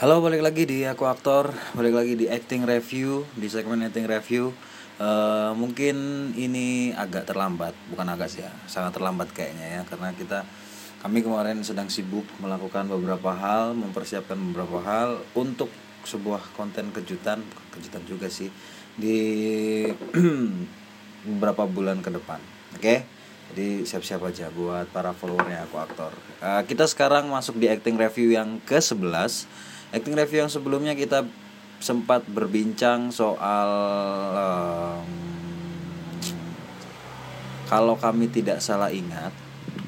Halo, balik lagi di aku aktor, balik lagi di acting review, di segmen acting review. Eh, mungkin ini agak terlambat, bukan agak sih ya, sangat terlambat kayaknya ya, karena kita kami kemarin sedang sibuk melakukan beberapa hal, mempersiapkan beberapa hal untuk sebuah konten kejutan, kejutan juga sih di beberapa bulan ke depan. Oke, jadi siap-siap aja buat para followernya aku aktor. Eh, kita sekarang masuk di acting review yang ke 11 Acting review yang sebelumnya kita sempat berbincang soal um, kalau kami tidak salah ingat,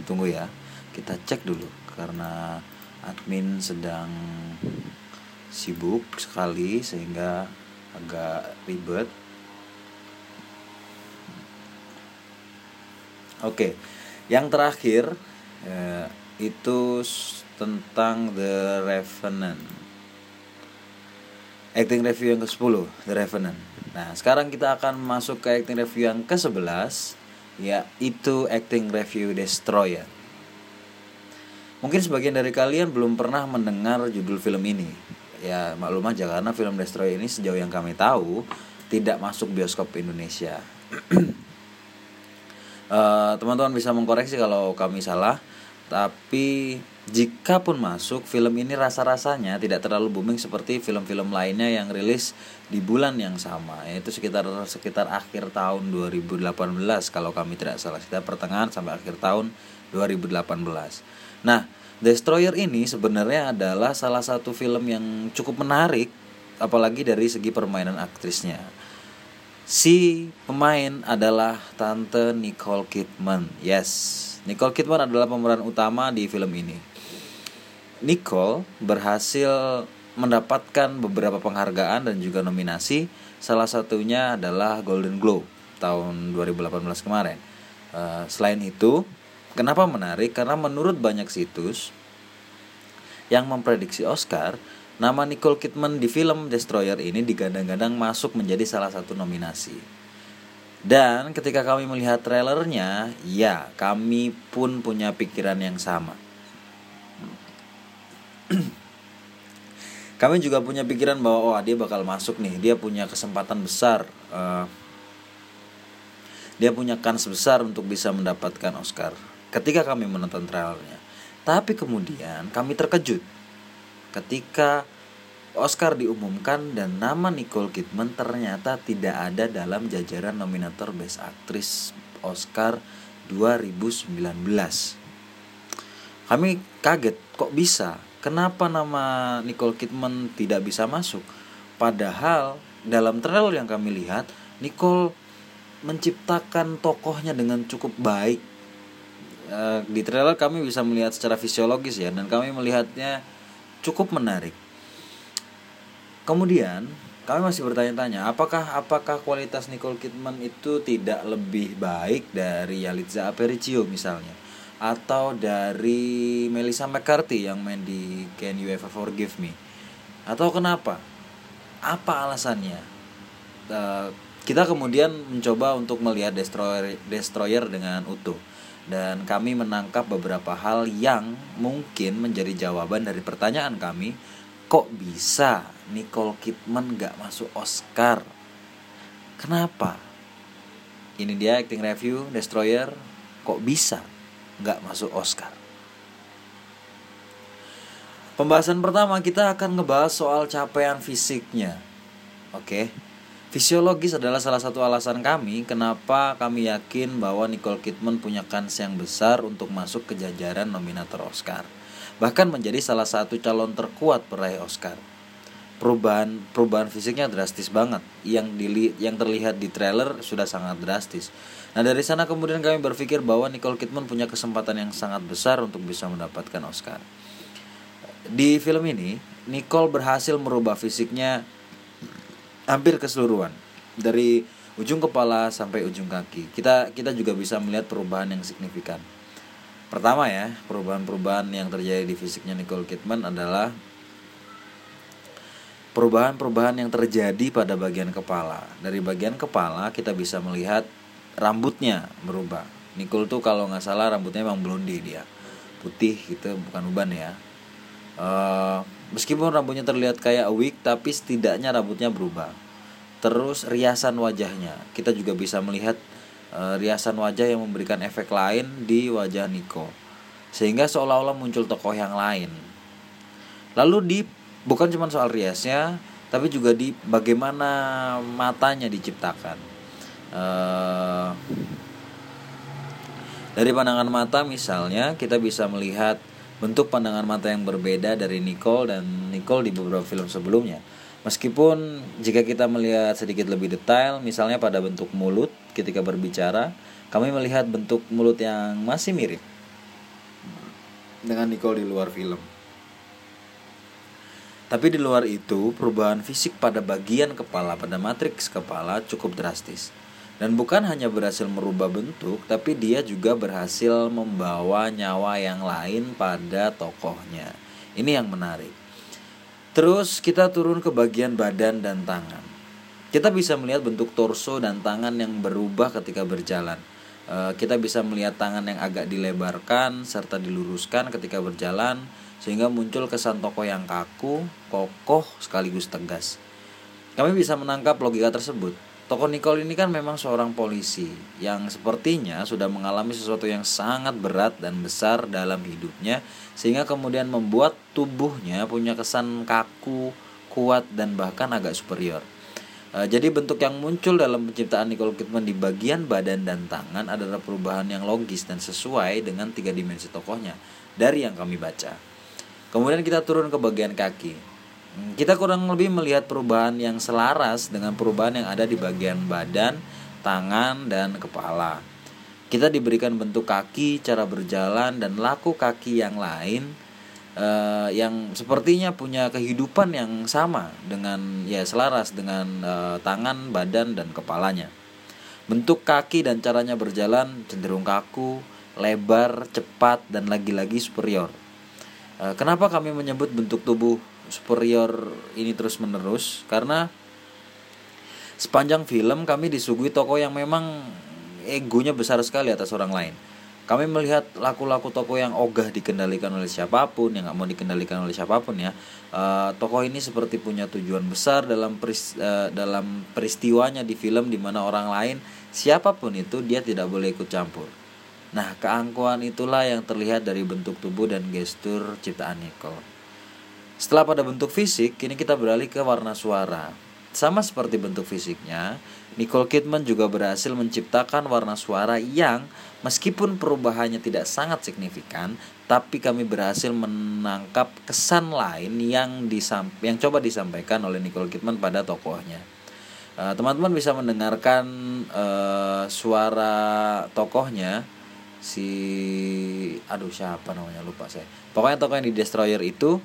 tunggu ya, kita cek dulu karena admin sedang sibuk sekali sehingga agak ribet. Oke, yang terakhir eh, itu tentang The Revenant acting review yang ke-10 The Revenant. Nah, sekarang kita akan masuk ke acting review yang ke-11 yaitu acting review Destroyer. Mungkin sebagian dari kalian belum pernah mendengar judul film ini. Ya, maklum aja karena film Destroyer ini sejauh yang kami tahu tidak masuk bioskop Indonesia. Eh, teman-teman uh, bisa mengkoreksi kalau kami salah, tapi jika pun masuk, film ini rasa-rasanya tidak terlalu booming seperti film-film lainnya yang rilis di bulan yang sama, yaitu sekitar sekitar akhir tahun 2018 kalau kami tidak salah, sekitar pertengahan sampai akhir tahun 2018. Nah, Destroyer ini sebenarnya adalah salah satu film yang cukup menarik, apalagi dari segi permainan aktrisnya. Si pemain adalah Tante Nicole Kidman. Yes, Nicole Kidman adalah pemeran utama di film ini. Nicole berhasil mendapatkan beberapa penghargaan dan juga nominasi. Salah satunya adalah Golden Globe tahun 2018 kemarin. Uh, selain itu, kenapa menarik? Karena menurut banyak situs yang memprediksi Oscar, nama Nicole Kidman di film Destroyer ini digadang-gadang masuk menjadi salah satu nominasi. Dan ketika kami melihat trailernya, ya kami pun punya pikiran yang sama. Kami juga punya pikiran bahwa oh dia bakal masuk nih. Dia punya kesempatan besar uh, dia punya kans besar untuk bisa mendapatkan Oscar ketika kami menonton trailernya. Tapi kemudian kami terkejut ketika Oscar diumumkan dan nama Nicole Kidman ternyata tidak ada dalam jajaran nominator Best Actress Oscar 2019. Kami kaget, kok bisa? Kenapa nama Nicole Kidman tidak bisa masuk? Padahal dalam trailer yang kami lihat, Nicole menciptakan tokohnya dengan cukup baik. Eh, di trailer kami bisa melihat secara fisiologis ya, dan kami melihatnya cukup menarik. Kemudian kami masih bertanya-tanya, apakah apakah kualitas Nicole Kidman itu tidak lebih baik dari Yalitza Aparicio misalnya? atau dari Melissa McCarthy yang main di Can You Ever Forgive Me atau kenapa apa alasannya uh, kita kemudian mencoba untuk melihat destroyer destroyer dengan utuh dan kami menangkap beberapa hal yang mungkin menjadi jawaban dari pertanyaan kami kok bisa Nicole Kidman gak masuk Oscar kenapa ini dia acting review destroyer kok bisa nggak masuk Oscar. Pembahasan pertama kita akan ngebahas soal capaian fisiknya. Oke. Fisiologis adalah salah satu alasan kami kenapa kami yakin bahwa Nicole Kidman punya kans yang besar untuk masuk ke jajaran nominator Oscar. Bahkan menjadi salah satu calon terkuat peraih Oscar. Perubahan perubahan fisiknya drastis banget. Yang dili, yang terlihat di trailer sudah sangat drastis Nah dari sana kemudian kami berpikir bahwa Nicole Kidman punya kesempatan yang sangat besar untuk bisa mendapatkan Oscar. Di film ini, Nicole berhasil merubah fisiknya hampir keseluruhan dari ujung kepala sampai ujung kaki. Kita kita juga bisa melihat perubahan yang signifikan. Pertama ya, perubahan-perubahan yang terjadi di fisiknya Nicole Kidman adalah perubahan-perubahan yang terjadi pada bagian kepala. Dari bagian kepala kita bisa melihat rambutnya berubah Nicole tuh kalau nggak salah rambutnya emang blonde dia putih gitu bukan uban ya uh, Meskipun rambutnya terlihat kayak wig, tapi setidaknya rambutnya berubah. Terus riasan wajahnya, kita juga bisa melihat e, riasan wajah yang memberikan efek lain di wajah Nico, sehingga seolah-olah muncul tokoh yang lain. Lalu di bukan cuma soal riasnya, tapi juga di bagaimana matanya diciptakan. E, dari pandangan mata misalnya kita bisa melihat bentuk pandangan mata yang berbeda dari Nicole dan Nicole di beberapa film sebelumnya. Meskipun jika kita melihat sedikit lebih detail, misalnya pada bentuk mulut ketika berbicara, kami melihat bentuk mulut yang masih mirip dengan Nicole di luar film. Tapi di luar itu, perubahan fisik pada bagian kepala pada matriks kepala cukup drastis. Dan bukan hanya berhasil merubah bentuk, tapi dia juga berhasil membawa nyawa yang lain pada tokohnya. Ini yang menarik. Terus kita turun ke bagian badan dan tangan. Kita bisa melihat bentuk torso dan tangan yang berubah ketika berjalan. E, kita bisa melihat tangan yang agak dilebarkan serta diluruskan ketika berjalan sehingga muncul kesan tokoh yang kaku, kokoh sekaligus tegas. Kami bisa menangkap logika tersebut. Tokoh Nicole ini kan memang seorang polisi yang sepertinya sudah mengalami sesuatu yang sangat berat dan besar dalam hidupnya sehingga kemudian membuat tubuhnya punya kesan kaku, kuat dan bahkan agak superior. E, jadi bentuk yang muncul dalam penciptaan Nicole Kidman di bagian badan dan tangan adalah perubahan yang logis dan sesuai dengan tiga dimensi tokohnya dari yang kami baca. Kemudian kita turun ke bagian kaki. Kita kurang lebih melihat perubahan yang selaras dengan perubahan yang ada di bagian badan, tangan, dan kepala. Kita diberikan bentuk kaki, cara berjalan, dan laku kaki yang lain uh, yang sepertinya punya kehidupan yang sama dengan ya selaras dengan uh, tangan, badan, dan kepalanya. Bentuk kaki dan caranya berjalan cenderung kaku, lebar, cepat, dan lagi-lagi superior. Uh, kenapa kami menyebut bentuk tubuh superior ini terus menerus karena sepanjang film kami disuguhi tokoh yang memang egonya besar sekali atas orang lain. Kami melihat laku-laku tokoh yang ogah dikendalikan oleh siapa pun, yang nggak mau dikendalikan oleh siapa pun ya. Uh, tokoh ini seperti punya tujuan besar dalam peris, uh, dalam peristiwanya di film di mana orang lain siapa pun itu dia tidak boleh ikut campur. Nah, keangkuhan itulah yang terlihat dari bentuk tubuh dan gestur ciptaan Nicole. Setelah pada bentuk fisik, kini kita beralih ke warna suara. Sama seperti bentuk fisiknya, Nicole Kidman juga berhasil menciptakan warna suara yang meskipun perubahannya tidak sangat signifikan, tapi kami berhasil menangkap kesan lain yang disam yang coba disampaikan oleh Nicole Kidman pada tokohnya. Eh, teman-teman uh, bisa mendengarkan uh, suara tokohnya si aduh siapa namanya lupa saya. Pokoknya tokoh yang di Destroyer itu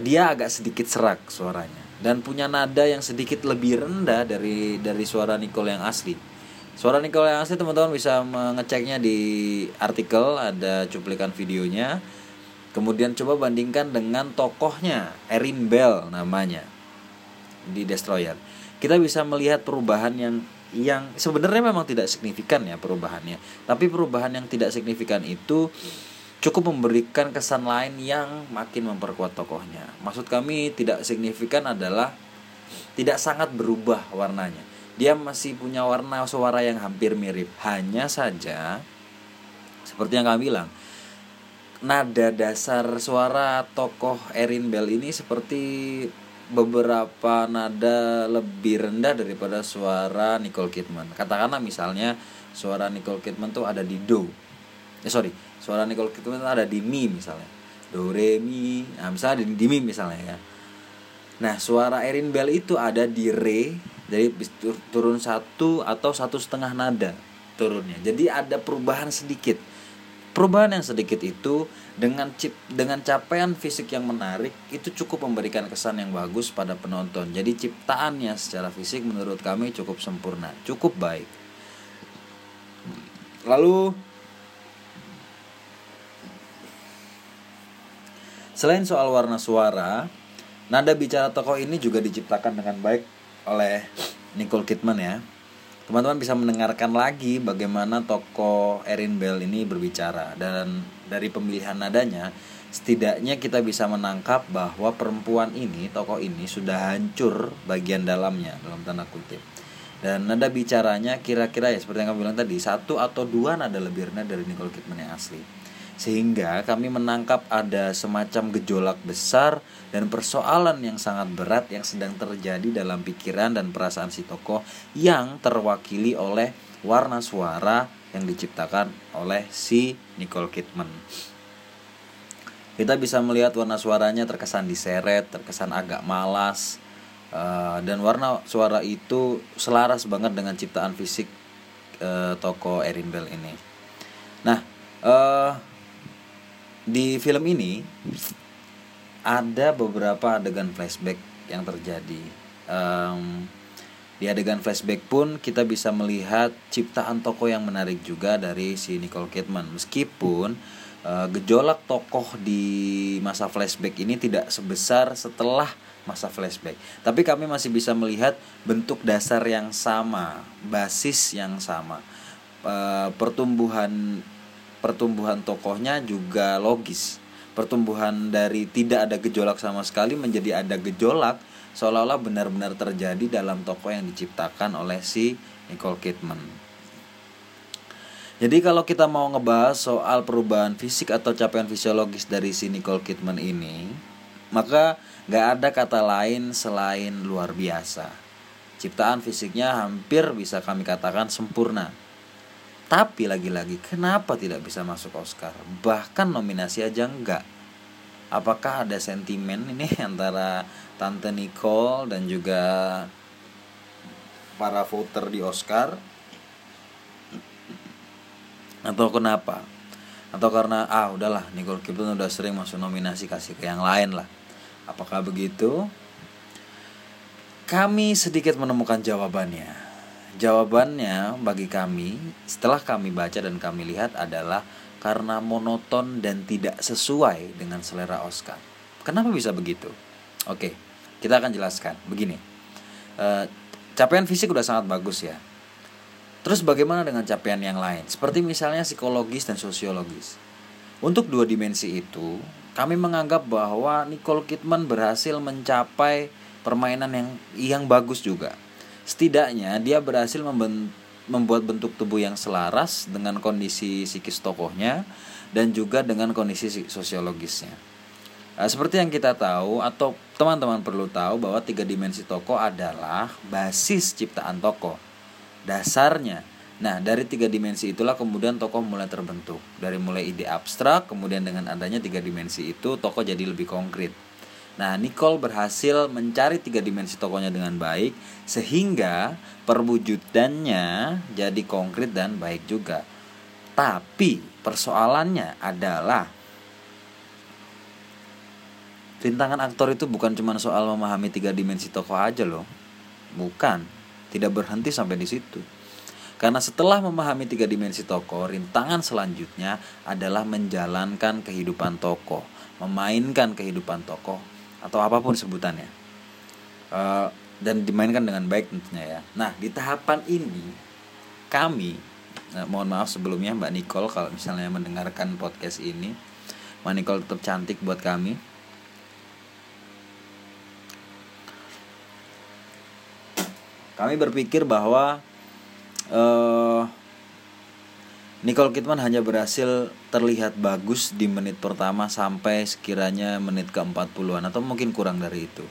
dia agak sedikit serak suaranya dan punya nada yang sedikit lebih rendah dari dari suara Nicole yang asli. Suara Nicole yang asli teman-teman bisa mengeceknya di artikel ada cuplikan videonya. Kemudian coba bandingkan dengan tokohnya Erin Bell namanya di Destroyer. Kita bisa melihat perubahan yang yang sebenarnya memang tidak signifikan ya perubahannya. Tapi perubahan yang tidak signifikan itu cukup memberikan kesan lain yang makin memperkuat tokohnya. Maksud kami tidak signifikan adalah tidak sangat berubah warnanya. Dia masih punya warna suara yang hampir mirip. Hanya saja seperti yang kami bilang, nada dasar suara tokoh Erin Bell ini seperti beberapa nada lebih rendah daripada suara Nicole Kidman. Katakanlah misalnya suara Nicole Kidman tuh ada di do. Eh sorry, suara Nicole Kidman ada di mi misalnya. Do re mi. Nah misalnya di, di mi misalnya ya. Nah suara Erin Bell itu ada di re jadi turun satu atau satu setengah nada turunnya. Jadi ada perubahan sedikit. Perubahan yang sedikit itu dengan chip dengan capaian fisik yang menarik itu cukup memberikan kesan yang bagus pada penonton. Jadi ciptaannya secara fisik menurut kami cukup sempurna cukup baik. Lalu Selain soal warna suara, nada bicara tokoh ini juga diciptakan dengan baik oleh Nicole Kidman ya. Teman-teman bisa mendengarkan lagi bagaimana tokoh Erin Bell ini berbicara. Dan dari pemilihan nadanya setidaknya kita bisa menangkap bahwa perempuan ini tokoh ini sudah hancur bagian dalamnya dalam tanda kutip. Dan nada bicaranya kira-kira ya seperti yang kamu bilang tadi satu atau dua nada lebih rendah dari Nicole Kidman yang asli sehingga kami menangkap ada semacam gejolak besar dan persoalan yang sangat berat yang sedang terjadi dalam pikiran dan perasaan si tokoh yang terwakili oleh warna suara yang diciptakan oleh si Nicole Kidman kita bisa melihat warna suaranya terkesan diseret, terkesan agak malas, uh, dan warna suara itu selaras banget dengan ciptaan fisik uh, toko Erin Bell ini. Nah, uh, di film ini ada beberapa adegan flashback yang terjadi. Um, di adegan flashback pun kita bisa melihat ciptaan toko yang menarik juga dari si Nicole Kidman, meskipun uh, gejolak tokoh di masa flashback ini tidak sebesar setelah masa flashback. Tapi kami masih bisa melihat bentuk dasar yang sama, basis yang sama. Uh, pertumbuhan pertumbuhan tokohnya juga logis. Pertumbuhan dari tidak ada gejolak sama sekali menjadi ada gejolak seolah-olah benar-benar terjadi dalam tokoh yang diciptakan oleh si Nicole Kidman. Jadi kalau kita mau ngebahas soal perubahan fisik atau capaian fisiologis dari si Nicole Kidman ini, maka gak ada kata lain selain luar biasa. Ciptaan fisiknya hampir bisa kami katakan sempurna. Tapi lagi-lagi kenapa tidak bisa masuk Oscar? Bahkan nominasi aja enggak. Apakah ada sentimen ini antara Tante Nicole dan juga para voter di Oscar? atau kenapa atau karena ah udahlah Nicole Kidman udah sering masuk nominasi kasih ke yang lain lah apakah begitu kami sedikit menemukan jawabannya jawabannya bagi kami setelah kami baca dan kami lihat adalah karena monoton dan tidak sesuai dengan selera Oscar kenapa bisa begitu oke kita akan jelaskan begini e, capaian fisik udah sangat bagus ya Terus bagaimana dengan capaian yang lain? Seperti misalnya psikologis dan sosiologis. Untuk dua dimensi itu, kami menganggap bahwa Nicole Kidman berhasil mencapai permainan yang yang bagus juga. Setidaknya dia berhasil membuat bentuk tubuh yang selaras dengan kondisi psikis tokohnya dan juga dengan kondisi sosiologisnya. Nah, seperti yang kita tahu atau teman-teman perlu tahu bahwa tiga dimensi tokoh adalah basis ciptaan tokoh dasarnya. Nah, dari tiga dimensi itulah kemudian tokoh mulai terbentuk. Dari mulai ide abstrak, kemudian dengan adanya tiga dimensi itu, tokoh jadi lebih konkret. Nah, Nicole berhasil mencari tiga dimensi tokohnya dengan baik, sehingga perwujudannya jadi konkret dan baik juga. Tapi, persoalannya adalah rintangan aktor itu bukan cuma soal memahami tiga dimensi tokoh aja loh. Bukan tidak berhenti sampai di situ. Karena setelah memahami tiga dimensi tokoh, rintangan selanjutnya adalah menjalankan kehidupan tokoh, memainkan kehidupan tokoh atau apa pun sebutannya, uh, dan dimainkan dengan baik tentunya ya. Nah di tahapan ini kami, uh, mohon maaf sebelumnya Mbak Nicole kalau misalnya mendengarkan podcast ini, Mbak Nicole tetap cantik buat kami Kami berpikir bahwa uh, Nicole Kidman hanya berhasil terlihat bagus di menit pertama sampai sekiranya menit ke-40-an atau mungkin kurang dari itu.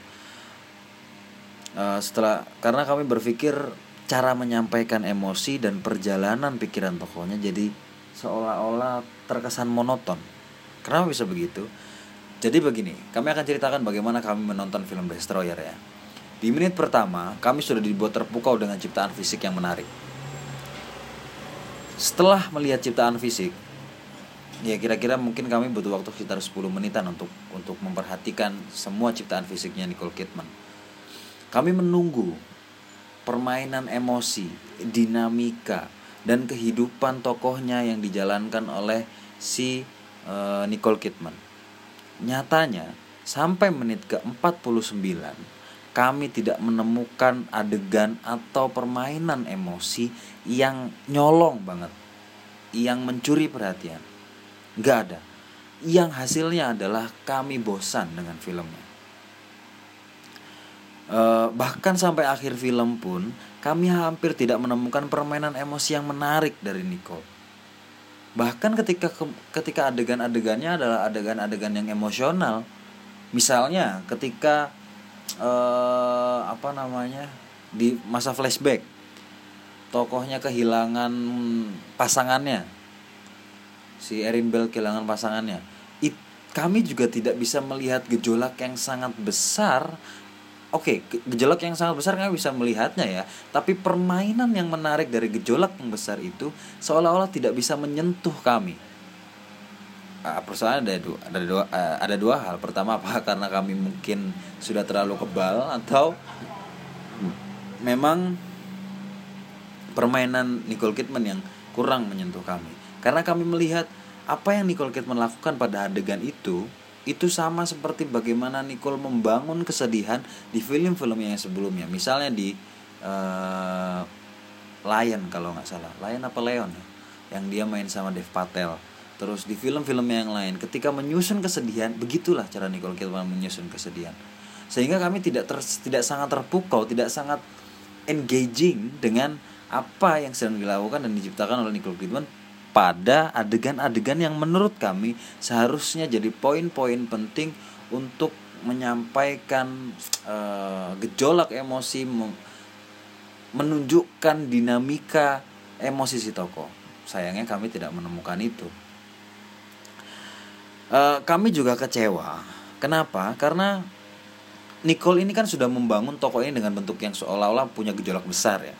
Uh, setelah karena kami berpikir cara menyampaikan emosi dan perjalanan pikiran tokohnya jadi seolah-olah terkesan monoton. Kenapa bisa begitu? Jadi begini, kami akan ceritakan bagaimana kami menonton film Destroyer ya. Di menit pertama, kami sudah dibuat terpukau dengan ciptaan fisik yang menarik. Setelah melihat ciptaan fisik, ya kira-kira mungkin kami butuh waktu sekitar 10 menitan untuk untuk memperhatikan semua ciptaan fisiknya Nicole Kidman. Kami menunggu permainan emosi, dinamika, dan kehidupan tokohnya yang dijalankan oleh si uh, Nicole Kidman. Nyatanya, sampai menit ke-49, kami tidak menemukan adegan atau permainan emosi yang nyolong banget, yang mencuri perhatian. Gak ada. yang hasilnya adalah kami bosan dengan filmnya. Uh, bahkan sampai akhir film pun kami hampir tidak menemukan permainan emosi yang menarik dari Nicole. Bahkan ketika ketika adegan-adegannya adalah adegan-adegan yang emosional. Misalnya ketika uh, apa namanya di masa flashback. Tokohnya kehilangan pasangannya. Si Erin Bell kehilangan pasangannya. It, kami juga tidak bisa melihat gejolak yang sangat besar. Oke, okay, gejolak yang sangat besar kami bisa melihatnya ya, tapi permainan yang menarik dari gejolak yang besar itu seolah-olah tidak bisa menyentuh kami. Uh, persoalan ada dua, ada dua, uh, ada dua hal. Pertama apa? Karena kami mungkin sudah terlalu kebal atau memang permainan Nicole Kidman yang kurang menyentuh kami. Karena kami melihat apa yang Nicole Kidman lakukan pada adegan itu itu sama seperti bagaimana Nicole membangun kesedihan di film-film yang sebelumnya misalnya di uh, Lion kalau nggak salah Lion apa Leon ya yang dia main sama Dev Patel terus di film-film yang lain ketika menyusun kesedihan begitulah cara Nicole Kidman menyusun kesedihan. Sehingga kami tidak ter, tidak sangat terpukau tidak sangat engaging dengan apa yang sedang dilakukan dan diciptakan oleh Nicole Kidman pada adegan-adegan yang menurut kami seharusnya jadi poin-poin penting untuk menyampaikan uh, gejolak emosi menunjukkan dinamika emosi si tokoh. Sayangnya kami tidak menemukan itu uh, kami juga kecewa kenapa karena Nicole ini kan sudah membangun tokoh ini dengan bentuk yang seolah-olah punya gejolak besar ya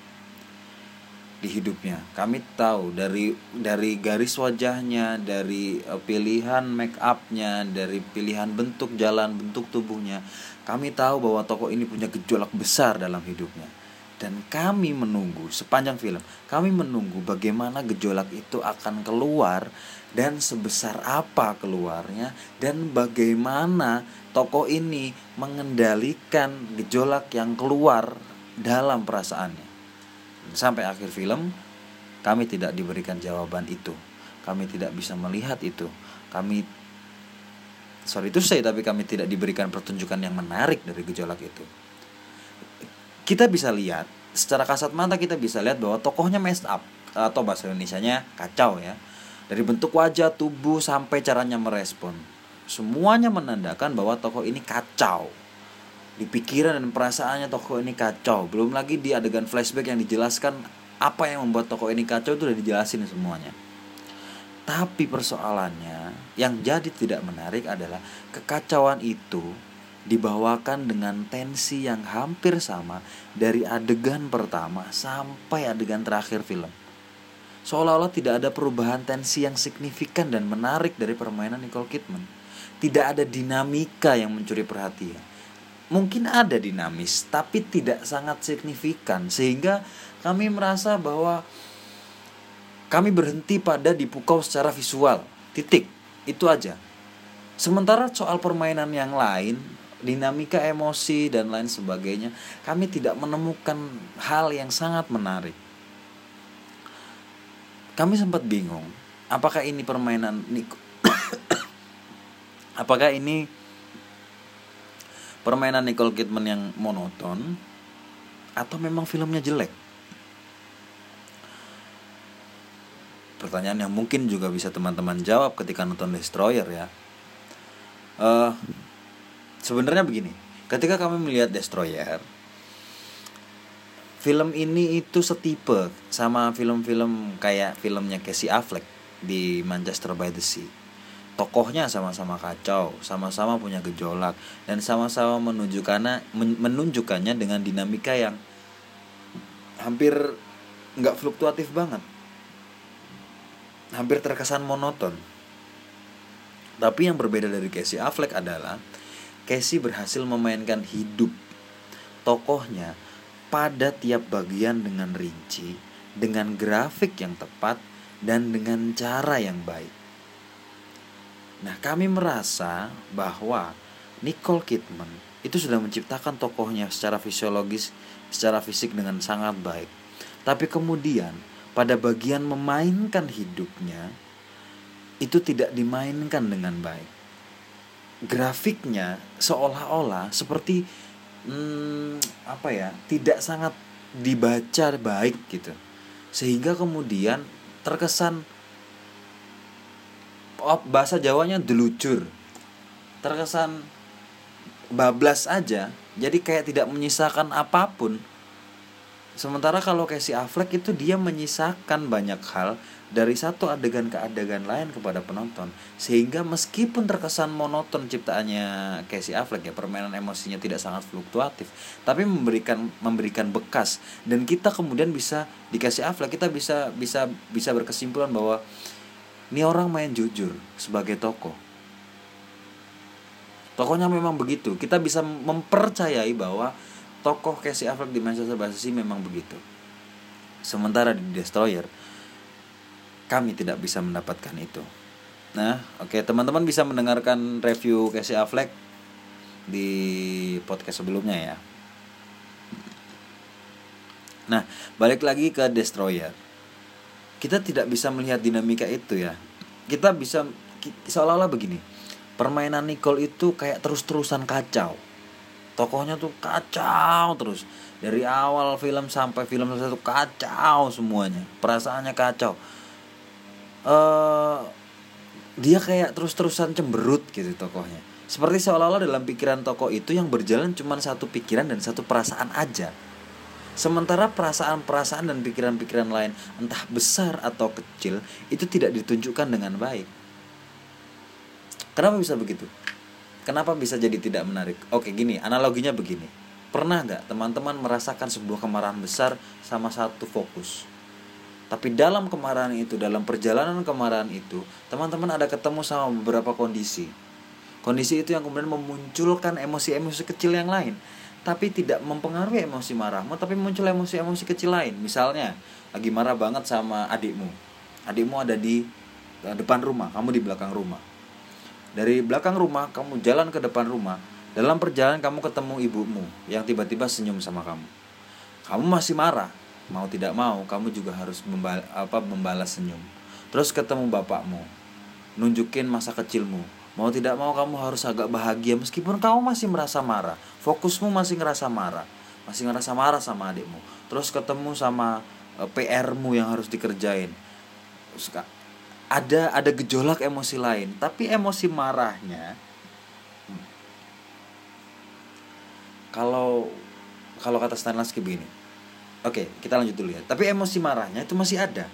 di hidupnya. Kami tahu dari dari garis wajahnya, dari uh, pilihan make upnya, dari pilihan bentuk jalan, bentuk tubuhnya. Kami tahu bahwa tokoh ini punya gejolak besar dalam hidupnya. Dan kami menunggu sepanjang film, kami menunggu bagaimana gejolak itu akan keluar dan sebesar apa keluarnya dan bagaimana tokoh ini mengendalikan gejolak yang keluar dalam perasaannya. Sampai akhir film kami tidak diberikan jawaban itu. Kami tidak bisa melihat itu. Kami sorry itu saya tapi kami tidak diberikan pertunjukan yang menarik dari gejolak itu kita bisa lihat secara kasat mata kita bisa lihat bahwa tokohnya messed up atau bahasa Indonesia-nya kacau ya. Dari bentuk wajah tubuh sampai caranya merespon. Semuanya menandakan bahwa tokoh ini kacau. Di pikiran dan perasaannya tokoh ini kacau. Belum lagi di adegan flashback yang dijelaskan apa yang membuat tokoh ini kacau itu udah dijelasin semuanya. Tapi persoalannya yang jadi tidak menarik adalah kekacauan itu dibawakan dengan tensi yang hampir sama dari adegan pertama sampai adegan terakhir film. Seolah-olah tidak ada perubahan tensi yang signifikan dan menarik dari permainan Nicole Kidman. Tidak ada dinamika yang mencuri perhatian mungkin ada dinamis tapi tidak sangat signifikan sehingga kami merasa bahwa kami berhenti pada dipukau secara visual titik itu aja sementara soal permainan yang lain dinamika emosi dan lain sebagainya kami tidak menemukan hal yang sangat menarik kami sempat bingung apakah ini permainan apakah ini permainan Nicole Kidman yang monoton atau memang filmnya jelek? Pertanyaan yang mungkin juga bisa teman-teman jawab ketika nonton Destroyer ya. Uh, Sebenarnya begini, ketika kami melihat Destroyer, film ini itu setipe sama film-film kayak filmnya Casey Affleck di Manchester by the Sea tokohnya sama-sama kacau, sama-sama punya gejolak dan sama-sama menunjukkannya menunjukkannya dengan dinamika yang hampir nggak fluktuatif banget, hampir terkesan monoton. Tapi yang berbeda dari Casey Affleck adalah Casey berhasil memainkan hidup tokohnya pada tiap bagian dengan rinci, dengan grafik yang tepat, dan dengan cara yang baik. Nah, kami merasa bahwa Nicole Kidman itu sudah menciptakan tokohnya secara fisiologis, secara fisik dengan sangat baik. Tapi kemudian pada bagian memainkan hidupnya itu tidak dimainkan dengan baik. Grafiknya seolah-olah seperti hmm, apa ya, tidak sangat dibaca baik gitu. Sehingga kemudian terkesan oh, bahasa Jawanya delucur. Terkesan bablas aja, jadi kayak tidak menyisakan apa pun. Sementara kalau Casey Affleck itu dia menyisakan banyak hal dari satu adegan ke adegan lain kepada penonton. Sehingga meskipun terkesan monoton ciptaannya Casey Affleck ya permainan emosinya tidak sangat fluktuatif tapi memberikan memberikan bekas. Dan kita kemudian bisa di Casey Affleck kita bisa bisa bisa berkesimpulan bahwa ini orang main jujur sebagai tokoh. Tokohnya memang begitu. Kita bisa mempercayai bahwa tokoh Casey Affleck di Manchester by memang begitu sementara di Destroyer kami tidak bisa mendapatkan itu. Nah, oke okay, teman-teman bisa mendengarkan review Casey Affleck di podcast sebelumnya ya. Nah, balik lagi ke Destroyer. Kita tidak bisa melihat dinamika itu ya. Kita bisa seolah-olah begini. Permainan Nicole itu kayak terus-terusan kacau. Tokohnya tuh kacau terus. Dari awal film sampai film selesai tuh kacau semuanya. Perasaannya kacau uh, dia kayak terus-terusan cemberut gitu tokohnya seperti seolah-olah dalam pikiran tokoh itu yang berjalan cuma satu pikiran dan satu perasaan aja Sementara perasaan-perasaan dan pikiran-pikiran lain entah besar atau kecil itu tidak ditunjukkan dengan baik. Kenapa bisa begitu? Kenapa bisa jadi tidak menarik? Oke gini, analoginya begini. Pernah nggak teman-teman merasakan sebuah kemarahan besar sama satu fokus? Tapi dalam kemarahan itu, dalam perjalanan kemarahan itu, teman-teman ada ketemu sama beberapa kondisi. Kondisi itu yang kemudian memunculkan emosi-emosi kecil yang lain. Tapi tidak mempengaruhi emosi marahmu, tapi muncul emosi-emosi kecil lain. Misalnya, lagi marah banget sama adikmu. Adikmu ada di eh, depan rumah, kamu di belakang rumah. Dari belakang rumah, kamu jalan ke depan rumah. Dalam perjalanan kamu ketemu ibumu yang tiba-tiba senyum sama kamu. Kamu masih marah, mau tidak mau kamu juga harus membal apa membalas senyum. Terus ketemu bapakmu. Nunjukin masa kecilmu. Mau tidak mau kamu harus agak bahagia. Meskipun kamu masih merasa marah fokusmu masih ngerasa marah. Masih ngerasa marah sama adikmu. Terus ketemu sama eh, PR-mu yang harus dikerjain ada ada gejolak emosi lain tapi emosi marahnya kalau kalau kata Stanislavski begini Oke, kita lanjut dulu ya. Tapi emosi marahnya itu masih ada.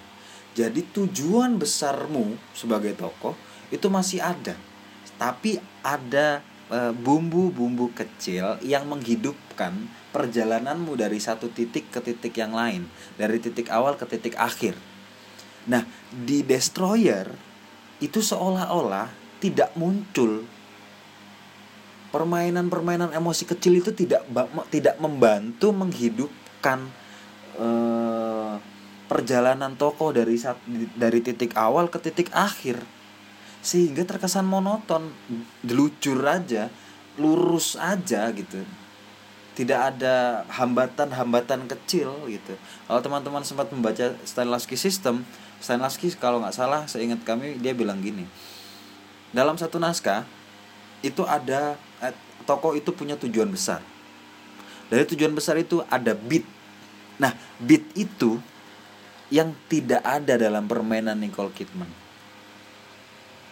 Jadi tujuan besarmu sebagai tokoh itu masih ada. Tapi ada eh, bumbu-bumbu kecil yang menghidupkan perjalananmu dari satu titik ke titik yang lain, dari titik awal ke titik akhir. Nah, di Destroyer itu seolah-olah tidak muncul. Permainan-permainan emosi kecil itu tidak tidak membantu menghidupkan Eh, perjalanan tokoh dari dari titik awal ke titik akhir. Sehingga terkesan monoton delucur aja lurus aja gitu. Tidak ada hambatan-hambatan kecil gitu. Kalau teman-teman sempat membaca Stanislavski System Stanislavski kalau nggak salah seingat kami dia bilang gini dalam satu naskah itu ada eh, tokoh itu punya tujuan besar dari tujuan besar itu ada beat Nah, beat itu yang tidak ada dalam permainan Nicole Kidman.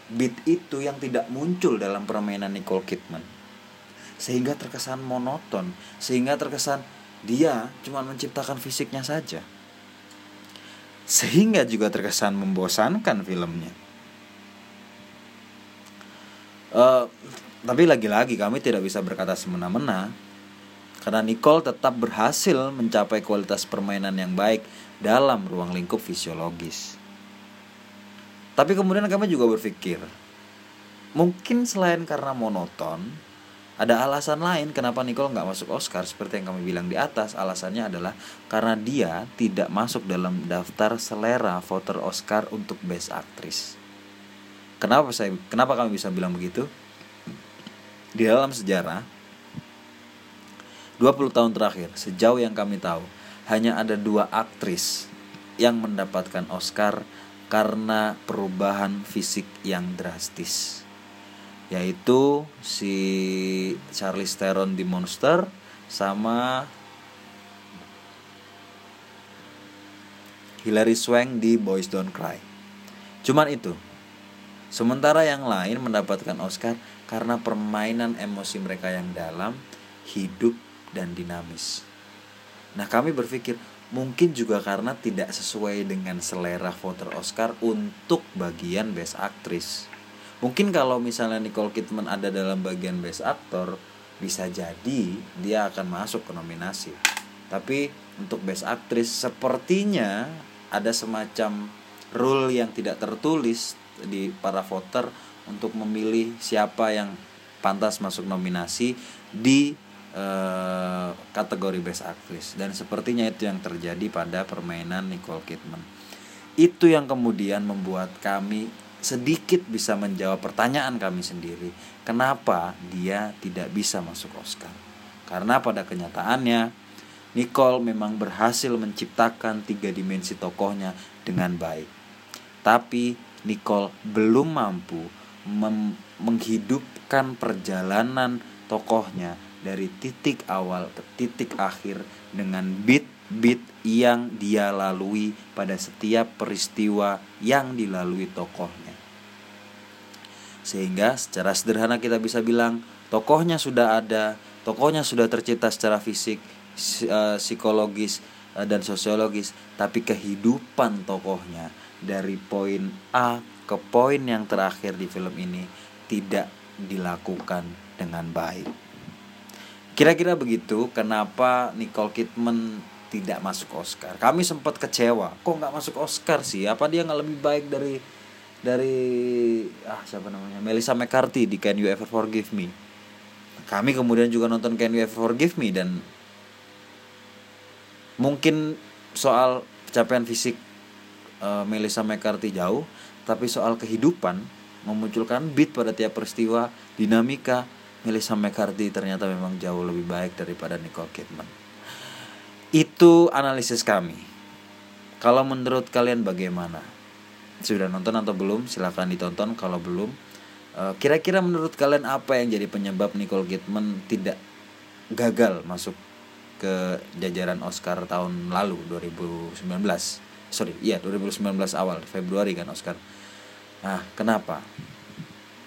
Beat itu yang tidak muncul dalam permainan Nicole Kidman. Sehingga terkesan monoton, sehingga terkesan dia cuma menciptakan fisiknya saja. Sehingga juga terkesan membosankan filmnya. Uh, tapi lagi-lagi kami tidak bisa berkata semena-mena karena Nicole tetap berhasil mencapai kualitas permainan yang baik dalam ruang lingkup fisiologis. Tapi kemudian kami juga berpikir, mungkin selain karena monoton, ada alasan lain kenapa Nicole nggak masuk Oscar seperti yang kami bilang di atas. Alasannya adalah karena dia tidak masuk dalam daftar selera voter Oscar untuk Best Actress. Kenapa saya kenapa kami bisa bilang begitu? Di dalam sejarah 20 tahun terakhir, sejauh yang kami tahu, hanya ada dua aktris yang mendapatkan Oscar karena perubahan fisik yang drastis yaitu si Charlize Theron di Monster sama Hilary Swank di Boys Don't Cry. Cuman itu. Sementara yang lain mendapatkan Oscar karena permainan emosi mereka yang dalam, hidup, dan dinamis. Nah, kami berpikir mungkin juga karena tidak sesuai dengan selera voter Oscar untuk bagian Best Actress. Mungkin kalau misalnya Nicole Kidman ada dalam bagian Best Actor, bisa jadi dia akan masuk ke nominasi. Tapi untuk Best Actress sepertinya ada semacam rule yang tidak tertulis di para voter untuk memilih siapa yang pantas masuk nominasi di uh, kategori Best Actress dan sepertinya itu yang terjadi pada permainan Nicole Kidman. Itu yang kemudian membuat kami sedikit bisa menjawab pertanyaan kami sendiri, kenapa dia tidak bisa masuk Oscar? Karena pada kenyataannya Nicole memang berhasil menciptakan tiga dimensi tokohnya dengan baik. Tapi Nicole belum mampu menghidupkan perjalanan tokohnya dari titik awal ke titik akhir dengan beat-beat yang dia lalui pada setiap peristiwa yang dilalui tokohnya. Sehingga secara sederhana kita bisa bilang tokohnya sudah ada, tokohnya sudah tercipta secara fisik, eh, psikologis eh, dan sosiologis, tapi kehidupan tokohnya dari poin A ke poin yang terakhir di film ini tidak dilakukan dengan baik. Kira-kira begitu kenapa Nicole Kidman tidak masuk Oscar. Kami sempat kecewa, kok nggak masuk Oscar sih? Apa dia nggak lebih baik dari dari ah siapa namanya Melissa McCarthy di Can You Ever Forgive Me? Kami kemudian juga nonton Can You Ever Forgive Me dan mungkin soal pencapaian fisik uh, Melissa McCarthy jauh, tapi soal kehidupan memunculkan beat pada tiap peristiwa dinamika Melissa McCarthy ternyata memang jauh lebih baik daripada Nicole Kidman itu analisis kami. Kalau menurut kalian bagaimana? Sudah nonton atau belum? Silahkan ditonton. Kalau belum eh, kira-kira menurut kalian apa yang jadi penyebab Nicole Kidman tidak gagal masuk ke jajaran Oscar tahun lalu 2019 sorry iya 2019 awal Februari kan Oscar. Nah, kenapa?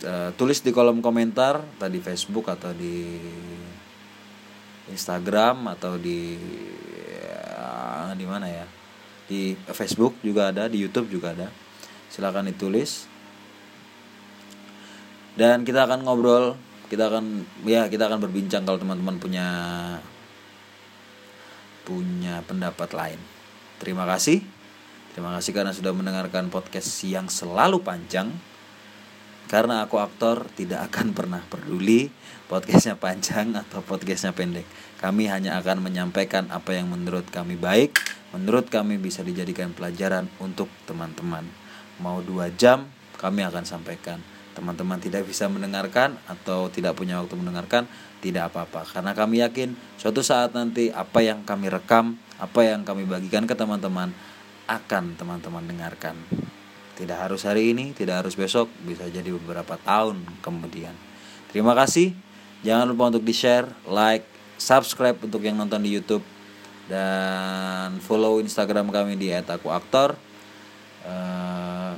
E, tulis di kolom komentar tadi Facebook atau di Instagram atau di di mana ya? Di Facebook juga ada, di YouTube juga ada. Silakan ditulis. Dan kita akan ngobrol, kita akan ya kita akan berbincang kalau teman-teman punya punya pendapat lain. Terima kasih. Terima kasih karena sudah mendengarkan podcast yang selalu panjang. Karena aku aktor tidak akan pernah peduli podcastnya panjang atau podcastnya pendek. Kami hanya akan menyampaikan apa yang menurut kami baik, menurut kami bisa dijadikan pelajaran untuk teman-teman. Mau dua jam kami akan sampaikan. Teman-teman tidak bisa mendengarkan atau tidak punya waktu mendengarkan, tidak apa-apa. Karena kami yakin suatu saat nanti apa yang kami rekam, apa yang kami bagikan ke teman-teman akan teman-teman dengarkan. Tidak harus hari ini, tidak harus besok, bisa jadi beberapa tahun kemudian. Terima kasih. Jangan lupa untuk di-share, like, subscribe untuk yang nonton di YouTube dan follow Instagram kami di @akuaktor. Uh,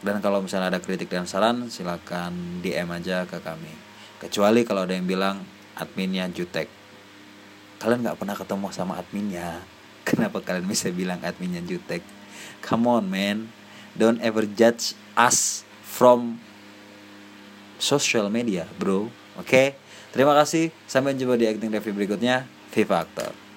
dan kalau misalnya ada kritik dan saran, silakan DM aja ke kami. Kecuali kalau ada yang bilang adminnya jutek. Kalian nggak pernah ketemu sama adminnya Kenapa kalian bisa bilang adminnya jutek? Come on man, don't ever judge us from social media, bro. Oke, okay? Terima kasih. Sampai jumpa di acting review berikutnya. Viva Actor.